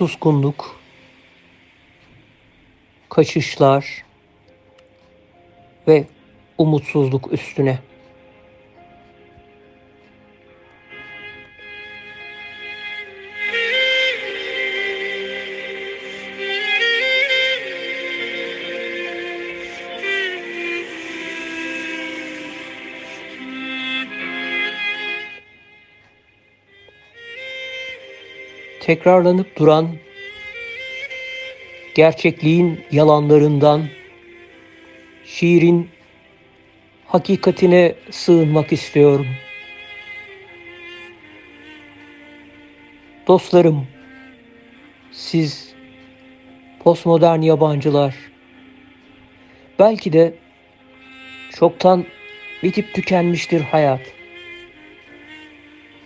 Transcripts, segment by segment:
suskunluk, kaçışlar ve umutsuzluk üstüne. Tekrarlanıp duran gerçekliğin yalanlarından şiirin hakikatine sığınmak istiyorum. Dostlarım, siz postmodern yabancılar, belki de çoktan bitip tükenmiştir hayat.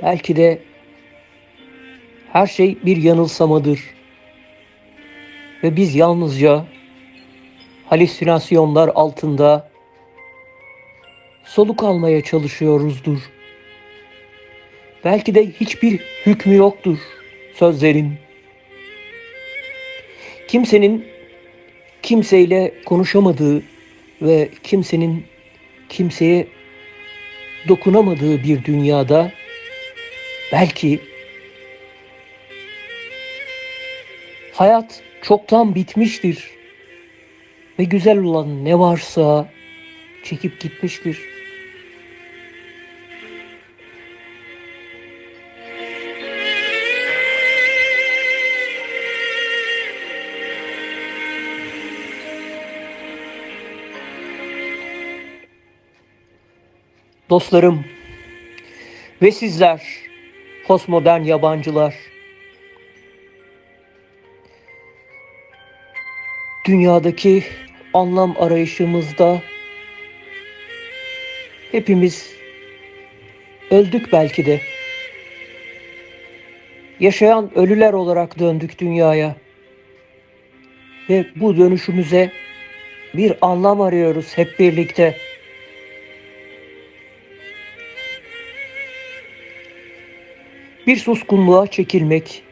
Belki de her şey bir yanılsamadır. Ve biz yalnızca halüsinasyonlar altında soluk almaya çalışıyoruzdur. Belki de hiçbir hükmü yoktur sözlerin. Kimsenin kimseyle konuşamadığı ve kimsenin kimseye dokunamadığı bir dünyada belki hayat çoktan bitmiştir ve güzel olan ne varsa çekip gitmiştir. Dostlarım ve sizler postmodern yabancılar dünyadaki anlam arayışımızda hepimiz öldük belki de. Yaşayan ölüler olarak döndük dünyaya. Ve bu dönüşümüze bir anlam arıyoruz hep birlikte. Bir suskunluğa çekilmek,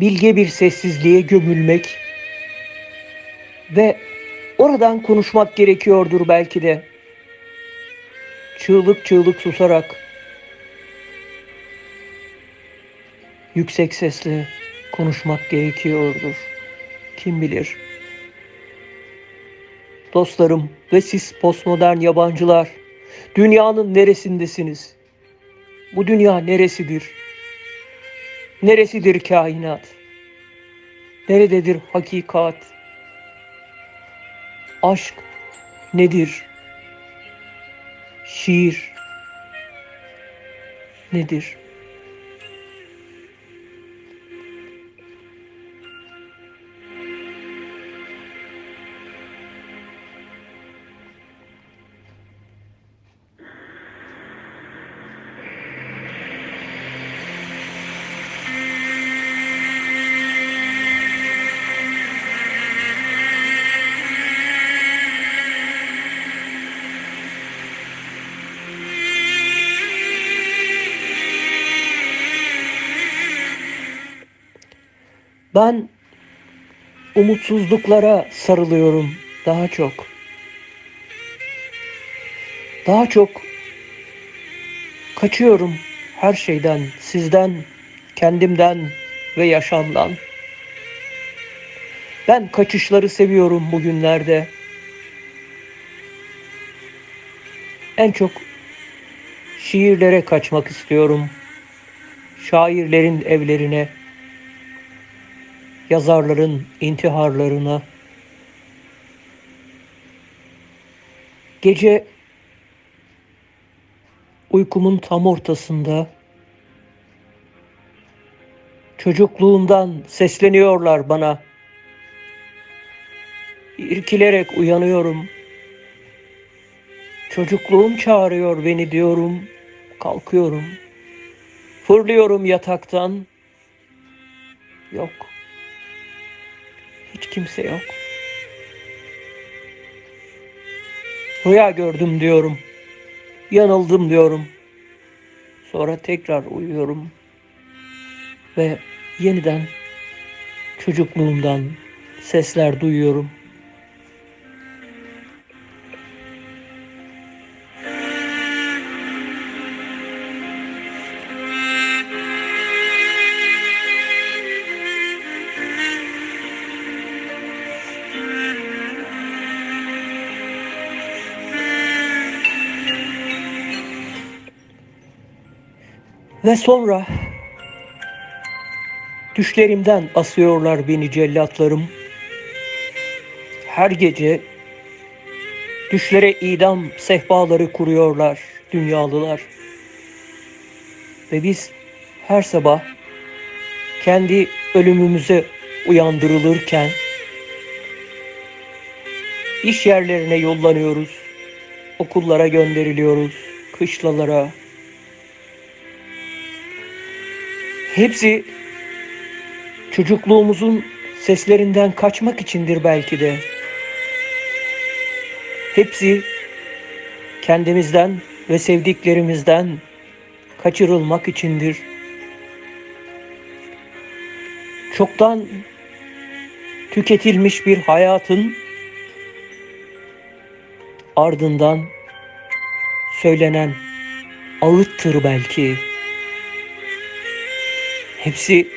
bilge bir sessizliğe gömülmek ve oradan konuşmak gerekiyordur belki de. Çığlık çığlık susarak yüksek sesle konuşmak gerekiyordur. Kim bilir? Dostlarım ve siz postmodern yabancılar, dünyanın neresindesiniz? Bu dünya neresidir? Neresidir kainat? Nerededir hakikat? Aşk nedir? Şiir nedir? Ben umutsuzluklara sarılıyorum daha çok. Daha çok kaçıyorum her şeyden, sizden, kendimden ve yaşamdan. Ben kaçışları seviyorum bugünlerde. En çok şiirlere kaçmak istiyorum. Şairlerin evlerine yazarların intiharlarına, gece uykumun tam ortasında çocukluğumdan sesleniyorlar bana. İrkilerek uyanıyorum. Çocukluğum çağırıyor beni diyorum. Kalkıyorum. Fırlıyorum yataktan. Yok. Hiç kimse yok. Rüya gördüm diyorum. Yanıldım diyorum. Sonra tekrar uyuyorum. Ve yeniden çocukluğumdan sesler duyuyorum. Ve sonra düşlerimden asıyorlar beni cellatlarım. Her gece düşlere idam sehpaları kuruyorlar dünyalılar. Ve biz her sabah kendi ölümümüze uyandırılırken iş yerlerine yollanıyoruz, okullara gönderiliyoruz, kışlalara, Hepsi çocukluğumuzun seslerinden kaçmak içindir belki de. Hepsi kendimizden ve sevdiklerimizden kaçırılmak içindir. Çoktan tüketilmiş bir hayatın ardından söylenen ağıttır belki. Hepsi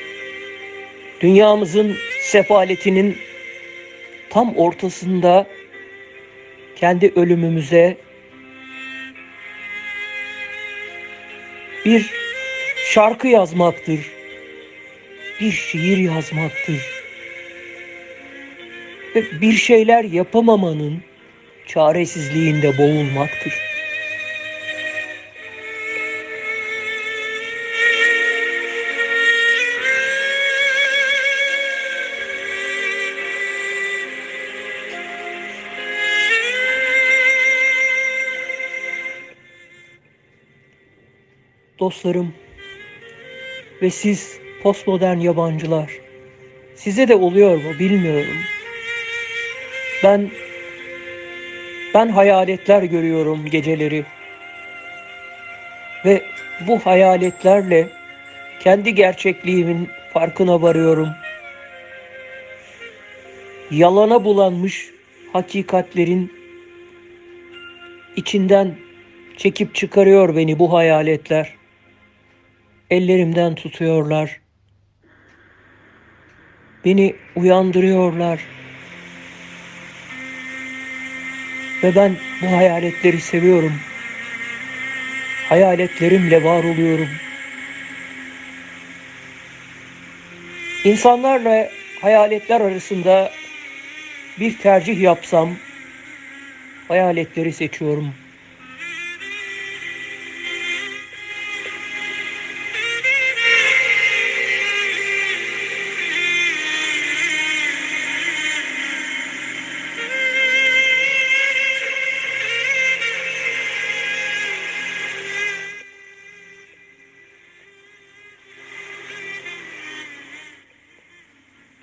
dünyamızın sefaletinin tam ortasında kendi ölümümüze bir şarkı yazmaktır. Bir şiir yazmaktır. Ve bir şeyler yapamamanın çaresizliğinde boğulmaktır. Dostlarım ve siz postmodern yabancılar. Size de oluyor mu bilmiyorum. Ben ben hayaletler görüyorum geceleri. Ve bu hayaletlerle kendi gerçekliğimin farkına varıyorum. Yalana bulanmış hakikatlerin içinden çekip çıkarıyor beni bu hayaletler. Ellerimden tutuyorlar. Beni uyandırıyorlar. Ve ben bu hayaletleri seviyorum. Hayaletlerimle var oluyorum. İnsanlarla hayaletler arasında bir tercih yapsam hayaletleri seçiyorum.''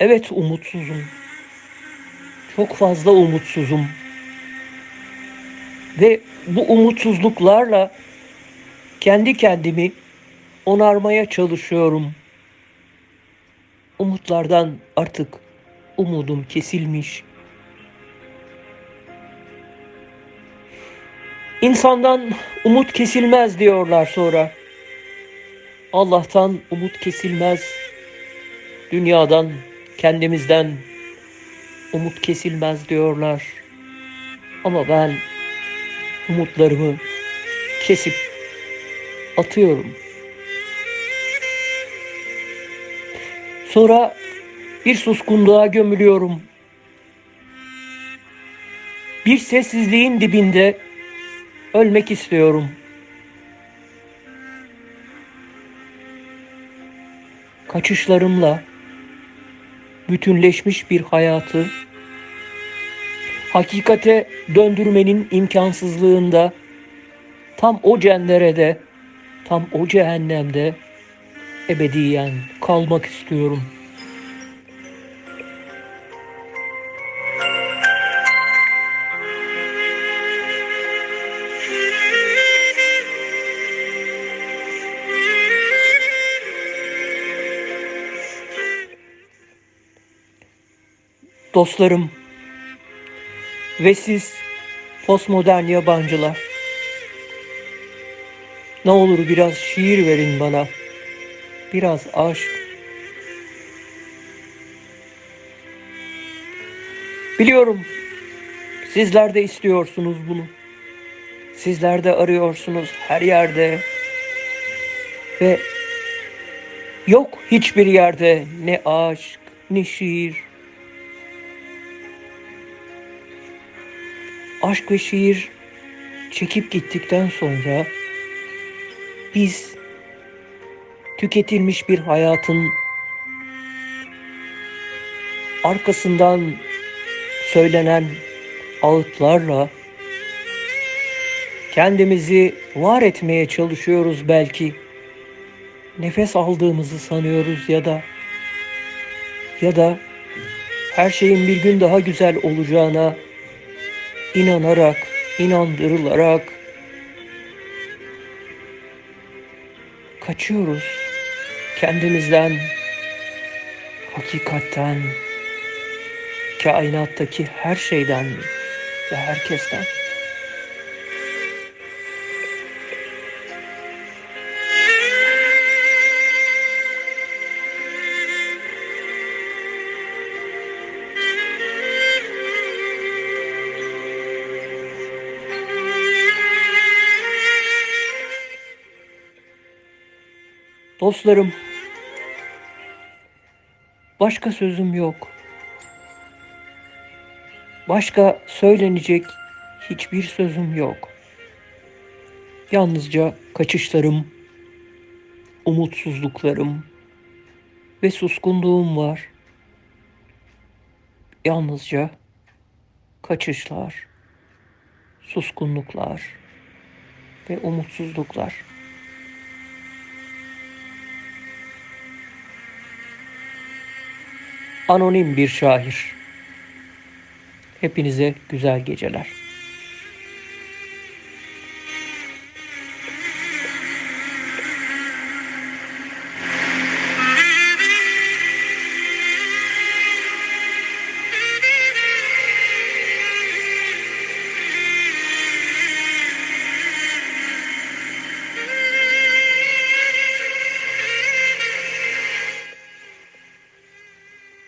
Evet umutsuzum. Çok fazla umutsuzum. Ve bu umutsuzluklarla kendi kendimi onarmaya çalışıyorum. Umutlardan artık umudum kesilmiş. İnsandan umut kesilmez diyorlar sonra. Allah'tan umut kesilmez. Dünyadan kendimizden umut kesilmez diyorlar. Ama ben umutlarımı kesip atıyorum. Sonra bir suskunluğa gömülüyorum. Bir sessizliğin dibinde ölmek istiyorum. Kaçışlarımla bütünleşmiş bir hayatı hakikate döndürmenin imkansızlığında tam o cenderede, tam o cehennemde ebediyen kalmak istiyorum.'' Dostlarım ve siz postmodern yabancılar. Ne olur biraz şiir verin bana. Biraz aşk. Biliyorum sizler de istiyorsunuz bunu. Sizler de arıyorsunuz her yerde. Ve yok hiçbir yerde ne aşk, ne şiir. Aşk ve şiir çekip gittikten sonra biz tüketilmiş bir hayatın arkasından söylenen ağıtlarla kendimizi var etmeye çalışıyoruz belki. Nefes aldığımızı sanıyoruz ya da ya da her şeyin bir gün daha güzel olacağına inanarak, inandırılarak kaçıyoruz kendimizden, hakikatten, kainattaki her şeyden ve herkesten. Dostlarım, başka sözüm yok. Başka söylenecek hiçbir sözüm yok. Yalnızca kaçışlarım, umutsuzluklarım ve suskunluğum var. Yalnızca kaçışlar, suskunluklar ve umutsuzluklar. Anonim bir şair. Hepinize güzel geceler.